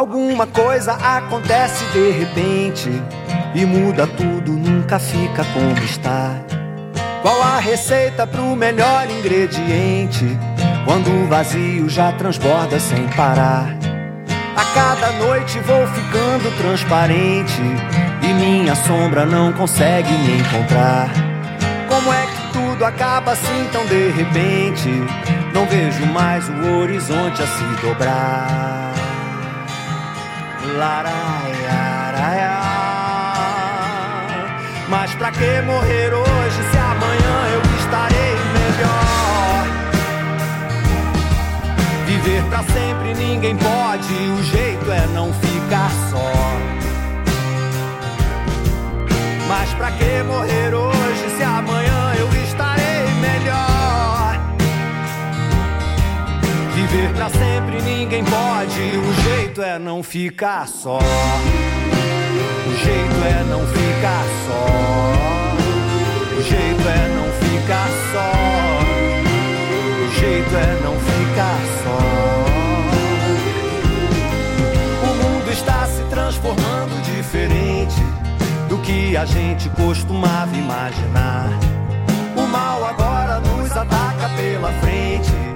Alguma coisa acontece de repente e muda tudo, nunca fica como está. Qual a receita pro melhor ingrediente? Quando o vazio já transborda sem parar. A cada noite vou ficando transparente e minha sombra não consegue me encontrar. Como é que tudo acaba assim tão de repente? Não vejo mais o horizonte a se dobrar. Mas pra que morrer hoje se amanhã eu estarei melhor? Viver pra sempre ninguém pode, o jeito é não ficar só. Mas pra que morrer hoje pra sempre ninguém pode, o jeito é não ficar só. O jeito é não ficar só. O jeito é não ficar só. O jeito é não ficar só. O mundo está se transformando diferente do que a gente costumava imaginar. O mal agora nos ataca pela frente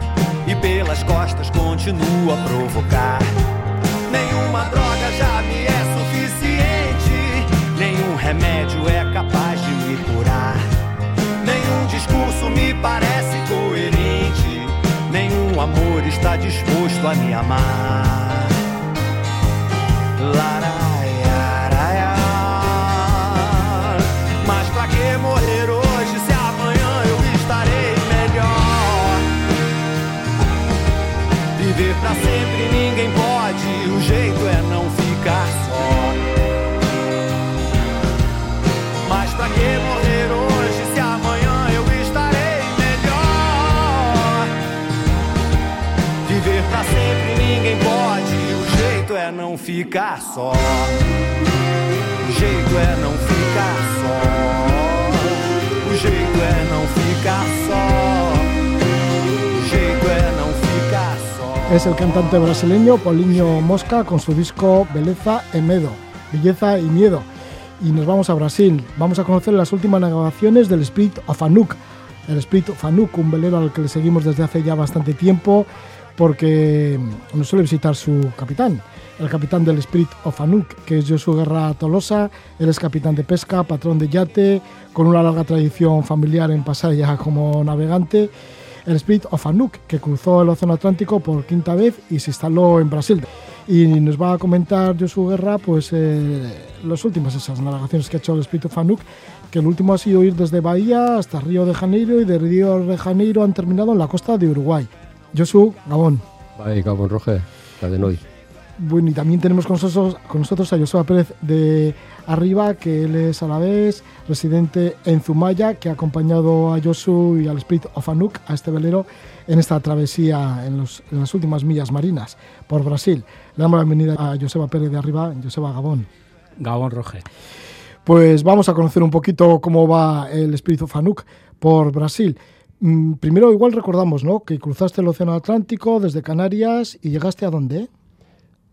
e pelas costas continua a provocar. Nenhuma droga já me é suficiente, nenhum remédio é capaz de me curar. Nenhum discurso me parece coerente, nenhum amor está disposto a me amar. Laraiaraia. Es el cantante brasileño Paulinho Mosca con su disco Beleza e Medo, Belleza y Miedo. Y nos vamos a Brasil. Vamos a conocer las últimas grabaciones del Spirit of. El Spirit of un velero al que le seguimos desde hace ya bastante tiempo porque nos suele visitar su capitán, el capitán del Spirit of Anuk, que es Josu Guerra Tolosa. Él es capitán de pesca, patrón de yate, con una larga tradición familiar en Pasaya como navegante. El Spirit of Anuk, que cruzó el Océano Atlántico por quinta vez y se instaló en Brasil. Y nos va a comentar Josu Guerra pues, eh, las últimas esas navegaciones que ha hecho el Spirit of Anuk, que el último ha sido ir desde Bahía hasta Río de Janeiro y de Río de Janeiro han terminado en la costa de Uruguay. Josu, Gabón. Bai, Gabon Roge, la de. Bueno, y también tenemos con nosotros, con nosotros a Joseba Pérez de Arriba, que él es a la vez residente en Zumaya, que ha acompañado a Josu y al Spirit of Anuk, a este velero, en esta travesía en, los- en las últimas millas marinas por Brasil. Le damos la bienvenida a Joseba Pérez de Arriba, Joseba Gabón. Gabón Roge. Pues vamos a conocer un poquito cómo va el Spirit of Anuk por Brasil. Mm, Primero, igual recordamos, ¿no? Que cruzaste el Océano Atlántico desde Canarias y llegaste a dónde?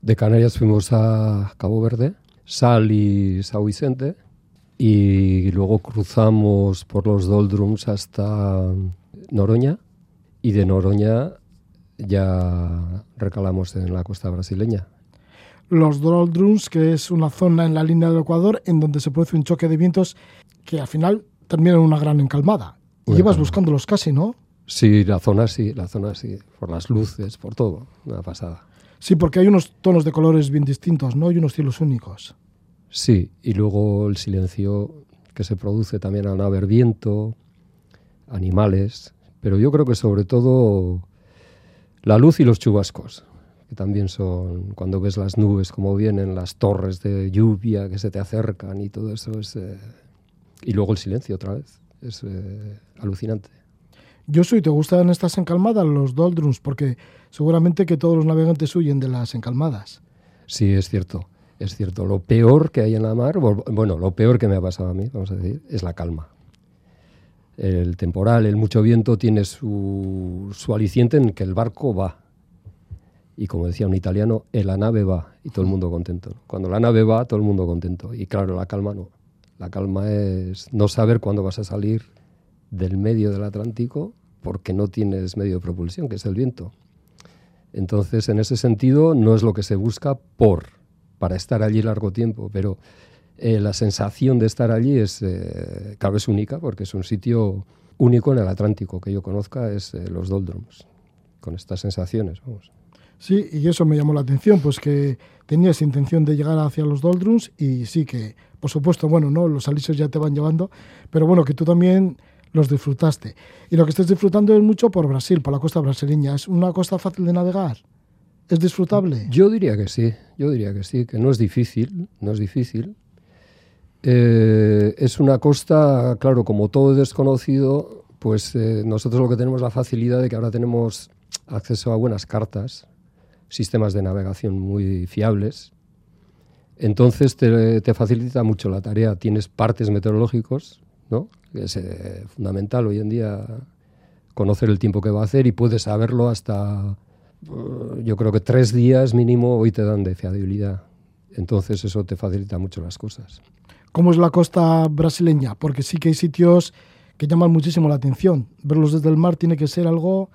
De Canarias fuimos a Cabo Verde, Sal y Sao Vicente, y luego cruzamos por los doldrums hasta Noroña, y de Noroña ya recalamos en la costa brasileña. los doldrums, que es una zona en la línea del Ecuador en donde se produce un choque de vientos que al final termina en una gran encalmada. Y Una llevas buscándolos casi, ¿no? Sí, la zona sí, la zona sí, por las luces, por todo, una pasada. Sí, porque hay unos tonos de colores bien distintos, ¿no? Y unos cielos únicos. Sí, y luego el silencio que se produce también al no haber viento, animales, pero yo creo que sobre todo la luz y los chubascos, que también son cuando ves las nubes como vienen, las torres de lluvia que se te acercan y todo eso es... eh, y luego el silencio otra vez, es eh, alucinante. Yo soy, ¿te gustan estas encalmadas, los doldrums? Porque seguramente que todos los navegantes huyen de las encalmadas. Sí, es cierto, es cierto. Lo peor que hay en la mar, bu- bueno, lo peor que me ha pasado a mí, vamos a decir, es la calma. El temporal, el mucho viento tiene su, su aliciente en que el barco va. Y como decía un italiano, la nave va y todo el mundo contento. Cuando la nave va, todo el mundo contento. Y claro, la calma no. La calma es no saber cuándo vas a salir del medio del Atlántico porque no tienes medio de propulsión, que es el viento. Entonces, en ese sentido, no es lo que se busca por, para estar allí largo tiempo, pero eh, la sensación de estar allí es, eh, claro, es única, porque es un sitio único en el Atlántico que yo conozca, es eh, los Doldrums, con estas sensaciones, vamos. Sí, y eso me llamó la atención, pues que tenías intención de llegar hacia los Doldrums y sí que, por supuesto, bueno, no, los alisos ya te van llevando, pero bueno, que tú también los disfrutaste. Y lo que estás disfrutando es mucho por Brasil, por la costa brasileña. ¿Es una costa fácil de navegar? ¿Es disfrutable? Yo diría que sí, yo diría que sí, que no es difícil, no es difícil. Eh, es una costa, claro, como todo desconocido, pues eh, nosotros lo que tenemos la facilidad de que ahora tenemos acceso a buenas cartas, sistemas de navegación muy fiables. Entonces te, te facilita mucho la tarea. Tienes partes meteorológicos, ¿no? es eh, fundamental hoy en día conocer el tiempo que va a hacer y puedes saberlo hasta, eh, yo creo que tres días mínimo hoy te dan de fiabilidad. Entonces eso te facilita mucho las cosas. ¿Cómo es la costa brasileña? Porque sí que hay sitios que llaman muchísimo la atención. Verlos desde el mar tiene que ser algo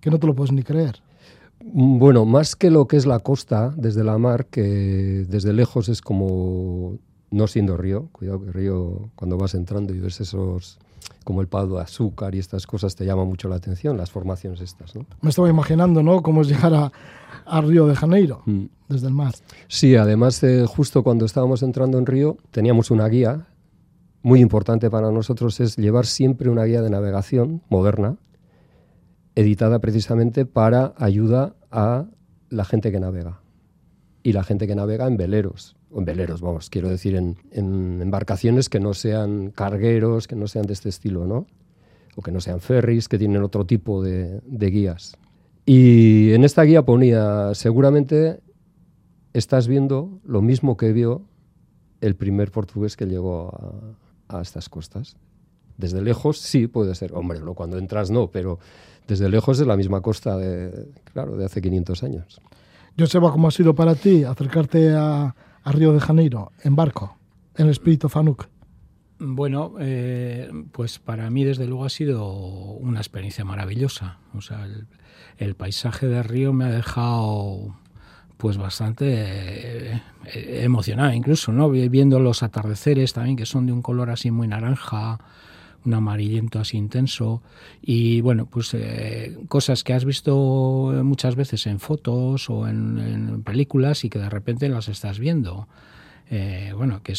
que no te lo puedes ni creer. Mm, bueno, más que lo que es la costa desde la mar, que desde lejos es como no siendo río, cuidado que río cuando vas entrando y ves esos como el pado de azúcar y estas cosas te llama mucho la atención, las formaciones estas, ¿no? Me estaba imaginando, ¿no? Cómo es llegar a, Río de Janeiro mm. desde el mar. Sí, además de justo cuando estábamos entrando en Río teníamos una guía muy importante para nosotros es llevar siempre una guía de navegación moderna, editada precisamente para ayuda a la gente que navega y la gente que navega en veleros en veleros, vamos, quiero decir, en, embarcaciones que no sean cargueros, que no sean de este estilo, ¿no? O que no sean ferries, que tienen otro tipo de, guías. Y en esta guía ponía, seguramente estás viendo lo mismo que vio el primer portugués que llegó a, a, estas costas. Desde lejos sí puede ser, hombre, cuando entras no, pero desde lejos es la misma costa de, claro, de hace 500 años. Joseba, ¿cómo ha sido para ti acercarte a, a Río de Janeiro en barco, en el espíritu Fanuk? Bueno, eh, pues para mí desde luego ha sido una experiencia maravillosa. O sea, el, paisaje de Río me ha dejado pues bastante eh, emocionado incluso, ¿no? Viendo los atardeceres también que son de un color así muy naranja, un amarillento así intenso y bueno, pues eh, cosas que has visto muchas veces en fotos o en, películas y que de repente las estás viendo. Eh, bueno, que,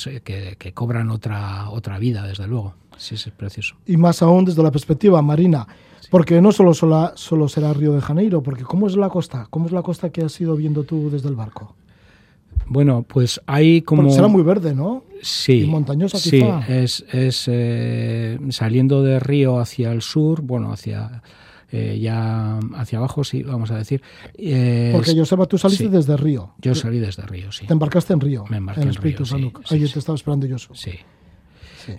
que, cobran otra, otra vida, desde luego. Sí, es precioso. Y más aún desde la perspectiva marina, porque no solo, solo, solo será Río de Janeiro, porque ¿cómo es la costa? ¿Cómo es la costa que has ido viendo tú desde el barco? Bueno, pues hay como... será muy verde, ¿no? Sí. Y montañosa sí, es, es eh, saliendo de Río hacia el sur, bueno, hacia... Eh, ya hacia abajo, sí, vamos a decir. Eh, Porque yo tú saliste desde Río. Yo salí desde Río, sí. ¿Te embarcaste en Río? Me embarqué en, en Río, sí, Ahí te estaba esperando yo. Sí.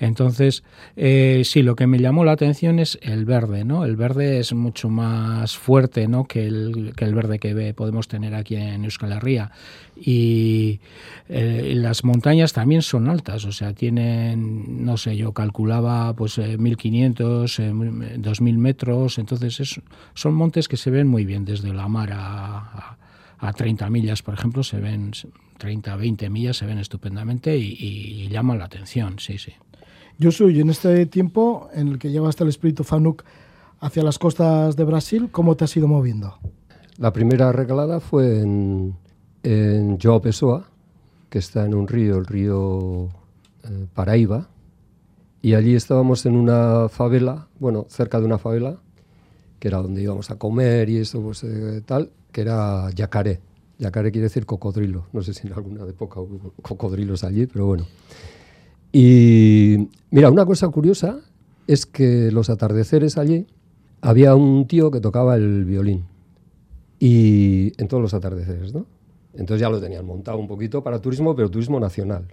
Entonces, eh, sí, lo que me llamó la atención es el verde, ¿no? El verde es mucho más fuerte, ¿no? Que el, que el verde que podemos tener aquí en Euskal Herria. Y eh, las montañas también son altas, o sea, tienen, no sé, yo calculaba pues 1500, eh, 2000 metros, entonces son montes que se ven muy bien desde la mar a, a 30 millas, por ejemplo, se ven 30, 20 millas, se ven estupendamente y llaman la atención, sí, sí. Yo soy en este tiempo en el que llevaste el espíritu Fanuk hacia las costas de Brasil, ¿cómo te has ido moviendo? La primera regalada fue en, en João Pessoa, que está en un río, el río eh, Paraíba, y allí estábamos en una favela, bueno, cerca de una favela, que era donde íbamos a comer y eso, pues eh, tal, que era Yacaré. Yacaré quiere decir cocodrilo. No sé si en alguna época hubo cocodrilos allí, pero bueno. Y mira, una cosa curiosa es que los atardeceres allí había un tío que tocaba el violín. Y en todos los atardeceres, ¿no? Entonces ya lo tenían montado un poquito para turismo, pero turismo nacional.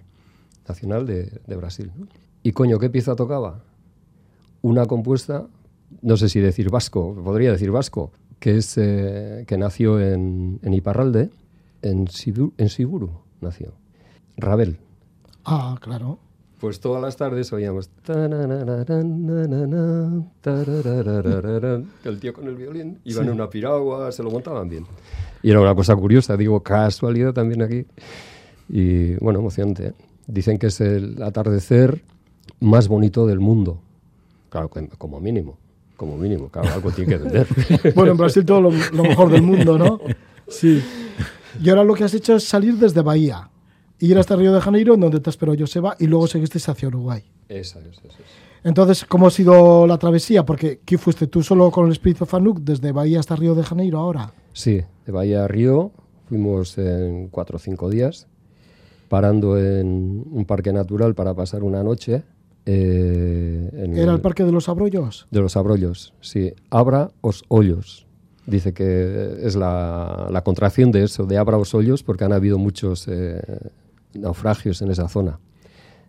Nacional de, Brasil. Y coño, ¿qué pieza tocaba? Una compuesta, no sé si decir vasco, podría decir vasco, que, es, eh, que nació en, en Iparralde, en, en Siburu nació. Rabel. Ah, claro. Pues todas las tardes oíamos el tío con el violín iba en una piragua, se lo montaban bien. Y era una cosa curiosa, digo, casualidad también aquí. Y bueno, emocionante. ¿eh? Dicen que es el atardecer más bonito del mundo. Claro, como mínimo. Como mínimo, claro, algo tiene que vender. Bueno, en Brasil todo lo, lo mejor del mundo, ¿no? Sí. Y ahora lo que has hecho es salir desde Bahía, ir hasta Río de Janeiro, donde te esperó Joseba, y luego seguiste hacia Uruguay. Esa es, esa es. Entonces, ¿cómo ha sido la travesía? Porque ¿qué fuiste tú solo con el Espíritu Fanuk desde Bahía hasta Río de Janeiro ahora? Sí, de Bahía a Río fuimos en cuatro o cinco días, parando en un parque natural para pasar una noche. eh, en ¿Era el Parque de los Abrollos? De los abrollos, sí. Abra os hoyos. Dice que es la, la contracción de eso, de abra os hoyos, porque han habido muchos eh, naufragios en esa zona.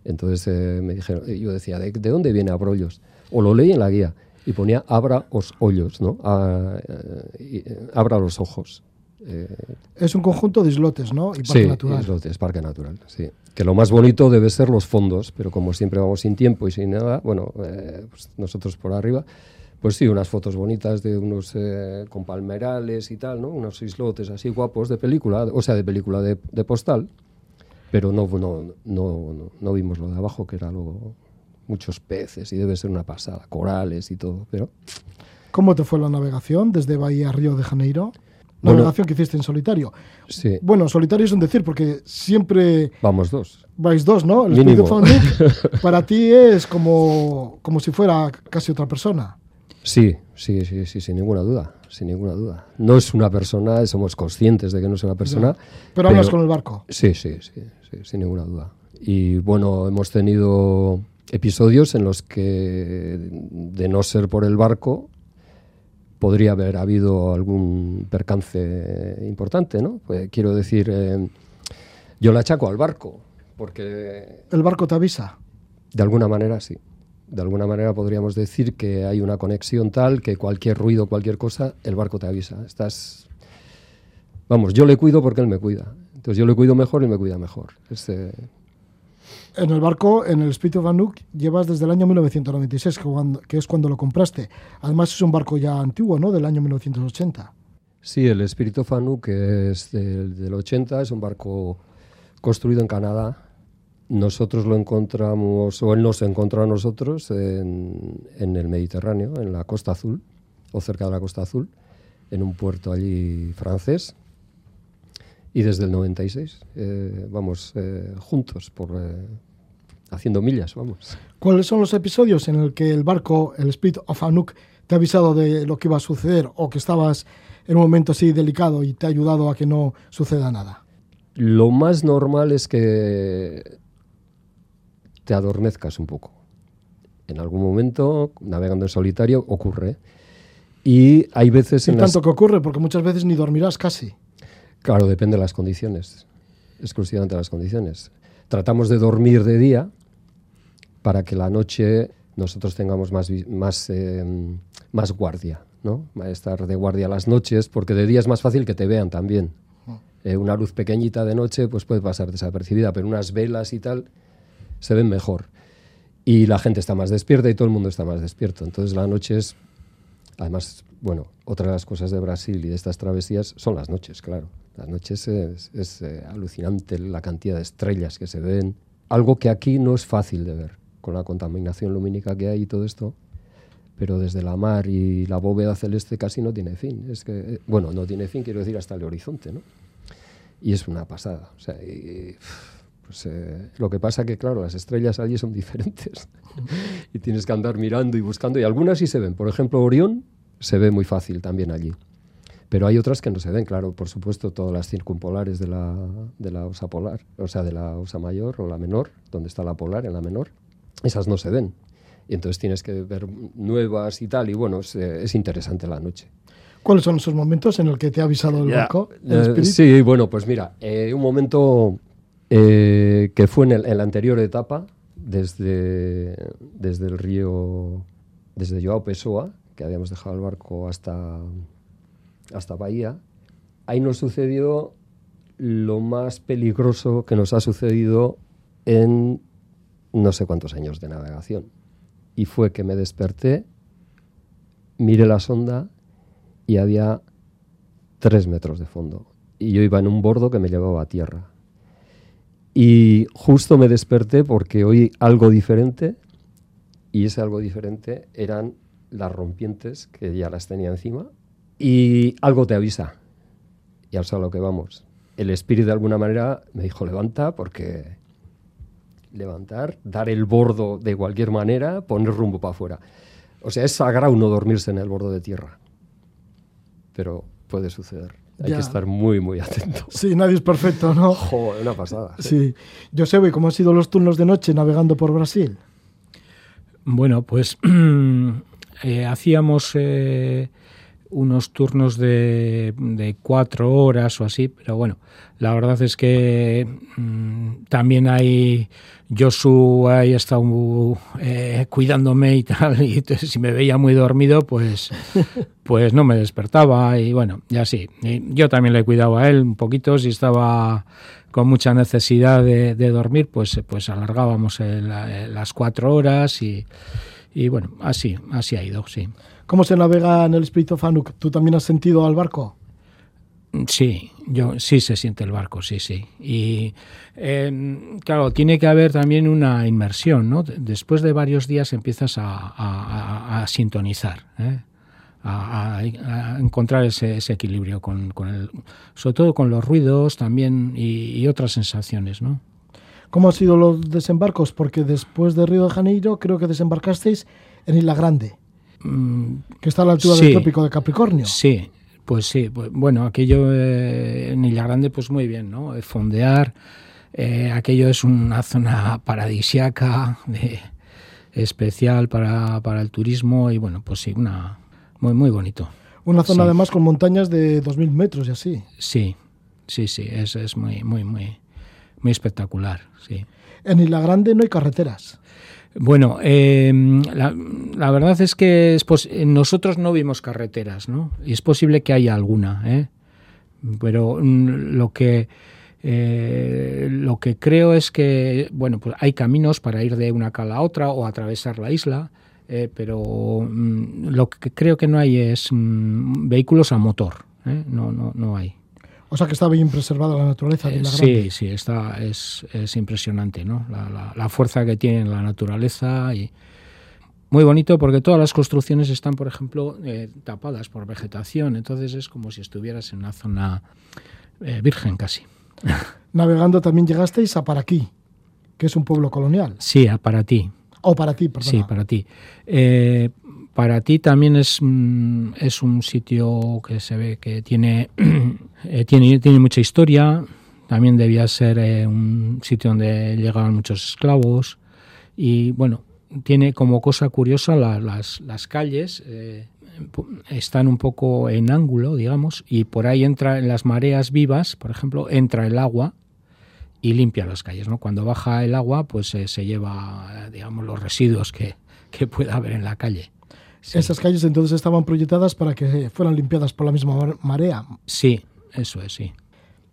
Entonces eh, me dijeron, yo decía, ¿de, de dónde viene abrollos? O lo leí en la guía y ponía abra os hoyos, ¿no? Ah, eh, y, eh, abra los ojos. Eh, Es un conjunto de islotes, ¿no? Y parque sí, natural. islotes, parque natural, sí. Que lo más bonito debe ser los fondos, pero como siempre vamos sin tiempo y sin nada, bueno, eh, pues nosotros por arriba, pues sí, unas fotos bonitas de unos eh, con palmerales y tal, ¿no? Unos islotes así guapos de película, o sea, de película de, de postal, pero no, no, no, no, vimos lo de abajo, que era luego muchos peces y debe ser una pasada, corales y todo, pero ¿Cómo te fue la navegación desde Bahía a Río de Janeiro? Bueno. Navegación que hiciste en solitario. sí, Bueno, solitario es un decir, porque siempre vamos dos. vais dos, ¿no? El Mínimo. Para ti es como, como si fuera casi otra persona. Sí, sí, sí, sí, sin ninguna duda, sin ninguna duda. No es una persona, somos conscientes de que no es una persona. Pero hablas con el barco. Sí, sí, sí, sí, sin ninguna duda. Y bueno, hemos tenido episodios en los que, de no ser por el barco, podría haber habido algún percance importante, ¿no? Pues, quiero decir, eh, yo la achaco al barco, porque El barco te avisa. de alguna manera sí. De alguna manera podríamos decir que hay una conexión tal que cualquier ruido, cualquier cosa, el barco te avisa. Estás. Vamos, yo le cuido porque él me cuida. Entonces yo le cuido mejor y me cuida mejor. Es, eh, En el barco, en el Espíritu Fanuk, llevas desde el año 1996, que, cuando- que es cuando lo compraste. Además es un barco ya antiguo, ¿no? Del año 1980. Sí, el Espíritu Fanu, que es del, del 80, es un barco construido en Canadá. Nosotros lo encontramos, o él nos encontró a nosotros en, en el Mediterráneo, en la Costa Azul, o cerca de la Costa Azul, en un puerto allí francés. Y desde el 96 eh, vamos eh, juntos, por, eh, haciendo millas, vamos. ¿Cuáles son los episodios en el que el barco, el Spirit of Anuk, te ha avisado de lo que iba a suceder o que estabas en un momento así delicado y te ha ayudado a que no suceda nada? Lo más normal es que te adormezcas un poco. En algún momento, navegando en solitario, ocurre. Y hay veces Y en las... tanto que ocurre, porque muchas veces ni dormirás casi. Claro, depende de las condiciones. Exclusivamente de las condiciones. Tratamos de dormir de día para que la noche nosotros tengamos más, más, eh, más guardia, ¿no? Estar de guardia las noches, porque de día es más fácil que te vean también. Eh, una luz pequeñita de noche pues puede pasar desapercibida, pero unas velas y tal se ven mejor. Y la gente está más despierta y todo el mundo está más despierto. Entonces la noche es, además, bueno, otra de las cosas de Brasil y de estas travesías son las noches, claro. Las noches es, eh, alucinante la cantidad de estrellas que se ven. Algo que aquí no es fácil de ver, con la contaminación lumínica que hay y todo esto. Pero desde la mar y la bóveda celeste casi no tiene fin. Es que, eh, bueno, no tiene fin, quiero decir, hasta el horizonte, ¿no? Y es una pasada. O sea, y- pues, eh, lo que pasa que, claro, las estrellas allí son diferentes. y tienes que andar mirando y buscando. Y algunas sí se ven. Por ejemplo, Orión se ve muy fácil también allí. Pero hay otras que no se ven, claro, por supuesto, todas las circumpolares de la, de la osa polar, o sea, de la osa mayor o la menor, donde está la polar en la menor, esas no se ven. Y entonces tienes que ver nuevas y tal, y bueno, es, eh, es interesante la noche. ¿Cuáles son esos momentos en el que te ha avisado el barco? El Eh, sí, bueno, pues mira, eh, un momento eh, que fue en, la anterior etapa, desde, desde el río, desde Joao Pessoa, que habíamos dejado el barco hasta, hasta Bahía, ahí nos sucedió lo más peligroso que nos ha sucedido en no sé cuántos años de navegación. Y fue que me desperté, miré la sonda y había tres metros de fondo. Y yo iba en un bordo que me llevaba a tierra. Y justo me desperté porque oí algo diferente y ese algo diferente eran las rompientes que ya las tenía encima y algo te avisa. Y al lo que vamos. El espíritu de alguna manera me dijo levanta porque levantar, dar el bordo de cualquier manera, poner rumbo para afuera. O sea, es sagrado no dormirse en el bordo de tierra. Pero puede suceder. Hay que estar muy, muy atento. Sí, nadie es perfecto, ¿no? Joder, una pasada. Sí. Yo sé, ¿cómo han sido los turnos de noche navegando por Brasil? Bueno, pues eh, hacíamos eh, unos turnos de, de, cuatro horas o así, pero bueno, la verdad es que mm, también hay Josu ahí estado eh, cuidándome y tal, y si me veía muy dormido, pues, pues no me despertaba y bueno, ya sí. yo también le cuidaba a él un poquito, si estaba con mucha necesidad de, dormir, pues, pues alargábamos las cuatro horas y, y bueno, así, así ha ido, sí. ¿Cómo se navega en el Espíritu Fanuk? ¿Tú también has sentido al barco? Sí, yo sí se siente el barco, sí, sí. Y em, claro, tiene que haber también una inmersión, ¿no? Después de varios días empiezas a, sintonizar, ¿eh? a, encontrar ese, equilibrio con, el, sobre todo con los ruidos también y, otras sensaciones, ¿no? ¿Cómo han sido los desembarcos? Porque después de Río de Janeiro creo que desembarcasteis en Isla Grande. Mm, que está a la altura del trópico de Capricornio. Sí, pues sí. Pues, bueno, aquello eh, en Isla Grande, pues muy bien, ¿no? Fondear, eh, aquello es una zona paradisiaca, especial para, para, el turismo y bueno, pues sí, una muy, muy bonito. Una zona además con montañas de 2.000 metros y así. Sí, sí, sí, es, es muy, muy, muy, muy espectacular, sí. En Isla Grande no hay carreteras. Bueno, em, la, verdad es que nosotros no vimos carreteras, ¿no? Y es posible que haya alguna, ¿eh? Pero mm, lo que eh, lo que creo es que, bueno, pues hay caminos para ir de una cala a otra o atravesar la isla, eh, pero mm, lo que creo que no hay es mm, vehículos a motor, ¿eh? no, no, no hay. O sea que está bien preservada la naturaleza. De la sí, sí, está, es, es impresionante, ¿no? La, la, fuerza que tiene la naturaleza y muy bonito porque todas las construcciones están, por ejemplo, eh, tapadas por vegetación, entonces es como si estuvieras en una zona eh, virgen casi. Navegando también llegasteis a Paraquí, que es un pueblo colonial. Sí, a Paraty. O para ti, perdón. Sí, para ti. Eh, para ti también es, mm, es un sitio que se ve que tiene, eh, tiene, tiene mucha historia. También debía ser eh, un sitio donde llegaban muchos esclavos. Y bueno, tiene como cosa curiosa las, las, calles. están un poco en ángulo, digamos, y por ahí entra en las mareas vivas, por ejemplo, entra el agua y limpia las calles. ¿no? Cuando baja el agua, pues eh, se lleva, digamos, los residuos que, que pueda haber en la calle. Esas calles entonces estaban proyectadas para que fueran limpiadas por la misma marea. Sí, eso es, sí.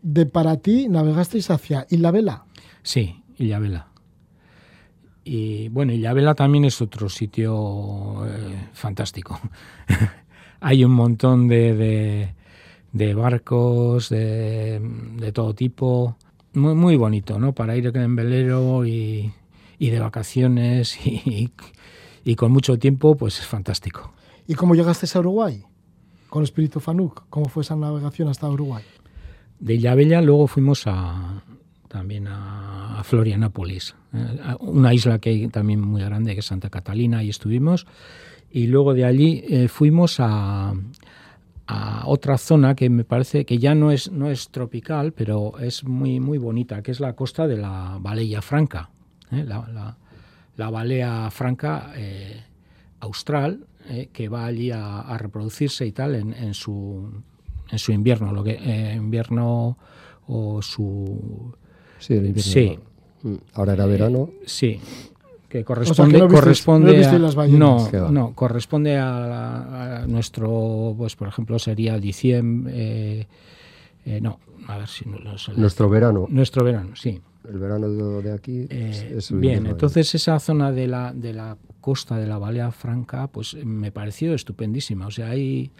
De para ti navegasteis hacia Isla Vela. Sí, Isla Vela. Y bueno, Isla Vela también es otro sitio eh, fantástico. Hay un montón de, de, de barcos de, de, todo tipo muy, muy bonito, ¿no? Para ir en velero y, y de vacaciones y, y, con mucho tiempo, pues es fantástico. ¿Y cómo llegaste a Uruguay? Con Espíritu Fanuk, ¿cómo fue esa navegación hasta Uruguay? De Bella luego fuimos a, también a, Florianápolis, eh, una isla que hay también muy grande, que es Santa Catalina, y estuvimos. Y luego de allí eh, fuimos a, a otra zona que me parece que ya no es, no es tropical, pero es muy, muy bonita, que es la costa de la Baleia Franca. ¿eh? La, la, Balea Franca eh, austral, eh, que va allí a, reproducirse y tal en, en, su, en su invierno, lo que invierno o su... Sí, el invierno. Sí. Mm, ahora era verano. sí, que corresponde, no viste- corresponde no viste a, no, no, corresponde a, a nuestro, pues por ejemplo sería diciembre, eh, eh, no, a ver si no lo sé. Nuestro verano, nuestro verano, sí. El verano de, aquí es- Eh, es bien, entonces esa zona de la, de la costa de la Balea Franca, pues me pareció estupendísima. O sea, hay,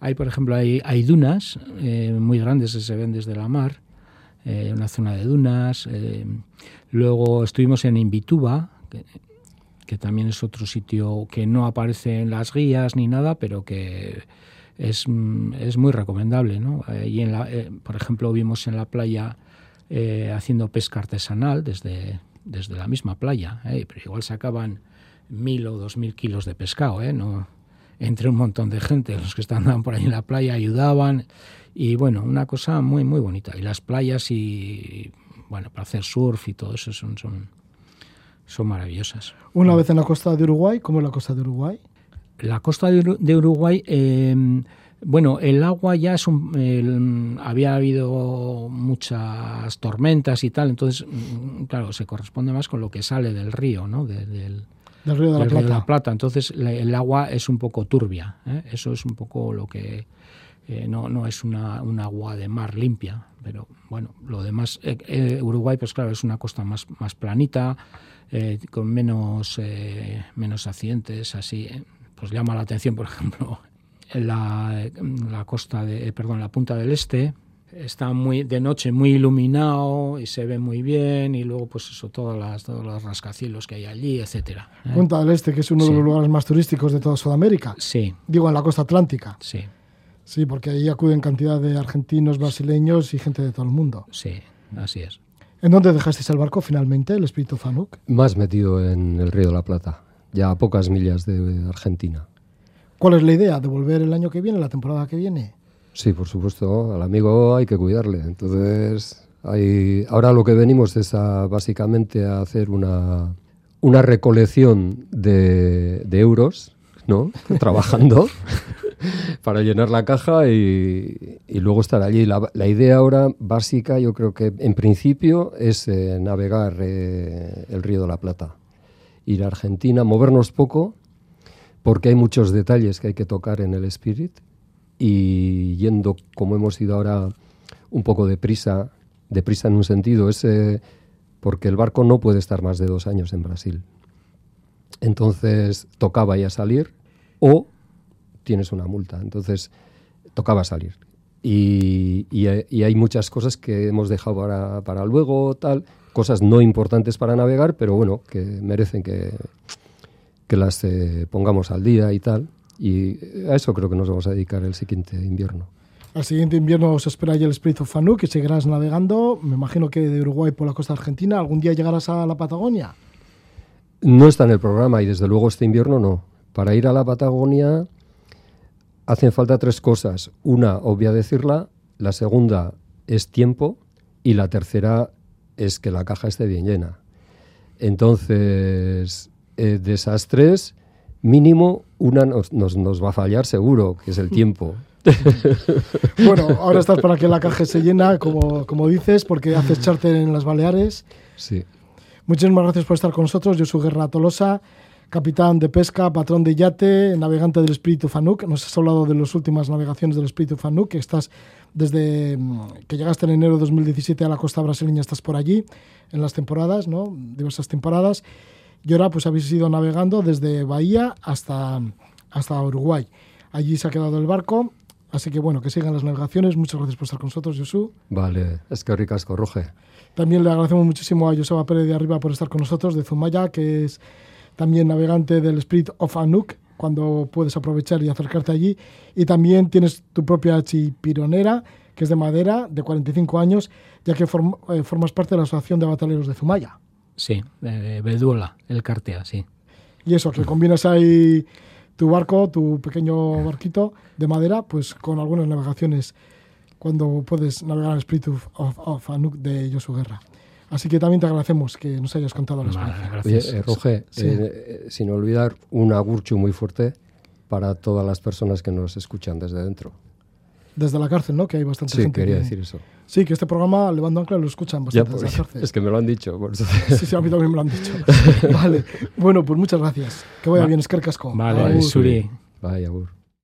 hay por ejemplo, hay, hay dunas eh, muy grandes que se ven desde la mar, eh, una zona de dunas. luego estuvimos en Invituba, que, que también es otro sitio que no aparece en las guías ni nada, pero que es, es muy recomendable. ¿no? Y en la, por ejemplo, vimos en la playa eh, haciendo pesca artesanal desde, desde la misma playa, ¿eh? pero igual sacaban mil o dos mil kilos de pescado, ¿eh? no, entre un montón de gente, los que estaban por ahí en la playa ayudaban y bueno, una cosa muy muy bonita. Y las playas y bueno, para hacer surf y todo eso son, son, son maravillosas. Una vez en la costa de Uruguay, ¿cómo es la costa de Uruguay? La costa de, Uru- de Uruguay, eh, bueno, el agua ya es un. el- había habido muchas tormentas y tal, entonces, mm, claro, se corresponde más con lo que sale del río, ¿no? De- del, Del Río de la del Río Plata. Plata. Entonces, la- el agua es un poco turbia. ¿eh? Eso es un poco lo que. eh, no, no es una, un agua de mar limpia, pero bueno, lo demás. eh, Uruguay, pues claro, es una costa más, más planita, eh, con menos, eh, menos accidentes, así. Pues llama la atención, por ejemplo, la, la costa de. eh, perdón, la punta del este. Está muy de noche muy iluminado y se ve muy bien y luego pues eso todas las todos los rascacielos que hay allí etcétera ¿eh? Punta del Este, que es uno Sí. de los lugares más turísticos de toda Sudamérica. Sí, Digo, en la costa atlántica. sí, Sí, porque ahí acuden cantidad de argentinos, brasileños y gente de todo el mundo. sí, así es. ¿En dónde dejasteis el barco finalmente, el Espíritu Fanuk? Más metido en el Río de la Plata, ya a pocas millas de Argentina. ¿Cuál es la idea? ¿De volver el año que viene, la temporada que viene? Sí, por supuesto, al amigo hay que cuidarle. Entonces, hay, ahora lo que venimos es a, básicamente a hacer una, una recolección de, de euros, ¿no? Trabajando para llenar la caja y, y luego estar allí. La, la idea ahora básica, yo creo que en principio es eh, navegar eh, el Río de la Plata, ir a Argentina, movernos poco, porque hay muchos detalles que hay que tocar en el Spirit y yendo como hemos ido ahora un poco deprisa, deprisa en un sentido, es eh, porque el barco no puede estar más de dos años en Brasil. Entonces tocaba ya salir o tienes una multa. Entonces tocaba salir. Y, y hay- y hay muchas cosas que hemos dejado para, para luego, tal, cosas no importantes para navegar, pero bueno, que merecen que, que las eh, pongamos al día y tal. Y a eso creo que nos vamos a dedicar el siguiente invierno. Al siguiente invierno os espera ya el Espíritu Fanuk y seguirás navegando, me imagino que de Uruguay por la costa argentina. ¿Algún día llegarás a la Patagonia? No está en el programa y desde luego este invierno no. Para ir a la Patagonia hacen falta tres cosas. Una, obvia decirla, la segunda es tiempo y la tercera es que la caja esté bien llena. Entonces, eh, de esas tres, mínimo una nos, nos- nos va a fallar seguro, que es el tiempo. Bueno, ahora estás para que la caja se llena, como, como dices, porque haces charter en las Baleares. Sí. Muchísimas gracias por estar con nosotros. Yo soy Guerra Tolosa, capitán de pesca, patrón de yate, navegante del Espíritu Fanuk. Nos has hablado de las últimas navegaciones del Espíritu Fanuk, que estás desde mm, que llegaste en enero de 2017 a la costa brasileña, estás por allí en las temporadas, ¿no? Diversas temporadas. Y ahora pues habéis ido navegando desde Bahía hasta, hasta Uruguay. Allí se ha quedado el barco. Así que bueno, que sigan las navegaciones. Muchas gracias por estar con nosotros, Josu. Vale, es que ricasco, Roge. También le agradecemos muchísimo a Joseba Pérez de Arriba por estar con nosotros, de Zumaya, que es también navegante del Spirit of Anuk, cuando puedes aprovechar y acercarte allí. Y también tienes tu propia chipironera, que es de madera, de 45 años, ya que form- eh, formas parte de la Asociación de Bataleros de Zumaya. Sí, de Beduola, el Cartea, sí. Y eso, que combinas ahí tu barco, tu pequeño barquito de madera, pues con algunas navegaciones cuando puedes navegar al Spirit of, of- of Anuk de Josu Guerra. Así que también te agradecemos que nos hayas contado la experiencia. Oye, gracias. eh, Roge, Sí. eh, eh, sin olvidar un agurchu muy fuerte para todas las personas que nos escuchan desde dentro. Desde la cárcel, ¿no? Que hay bastante Sí, gente quería que- decir eso. Sí, que este programa, Levando Ancla, lo escuchan Ya, bastante desde pues, la cárcel. es que me lo han dicho. por eso- Sí, sí, a mí también me lo han dicho. vale. Bueno, pues muchas gracias. Que vaya Va- bien, es que el casco. Vale. Suri. Vaya, agur.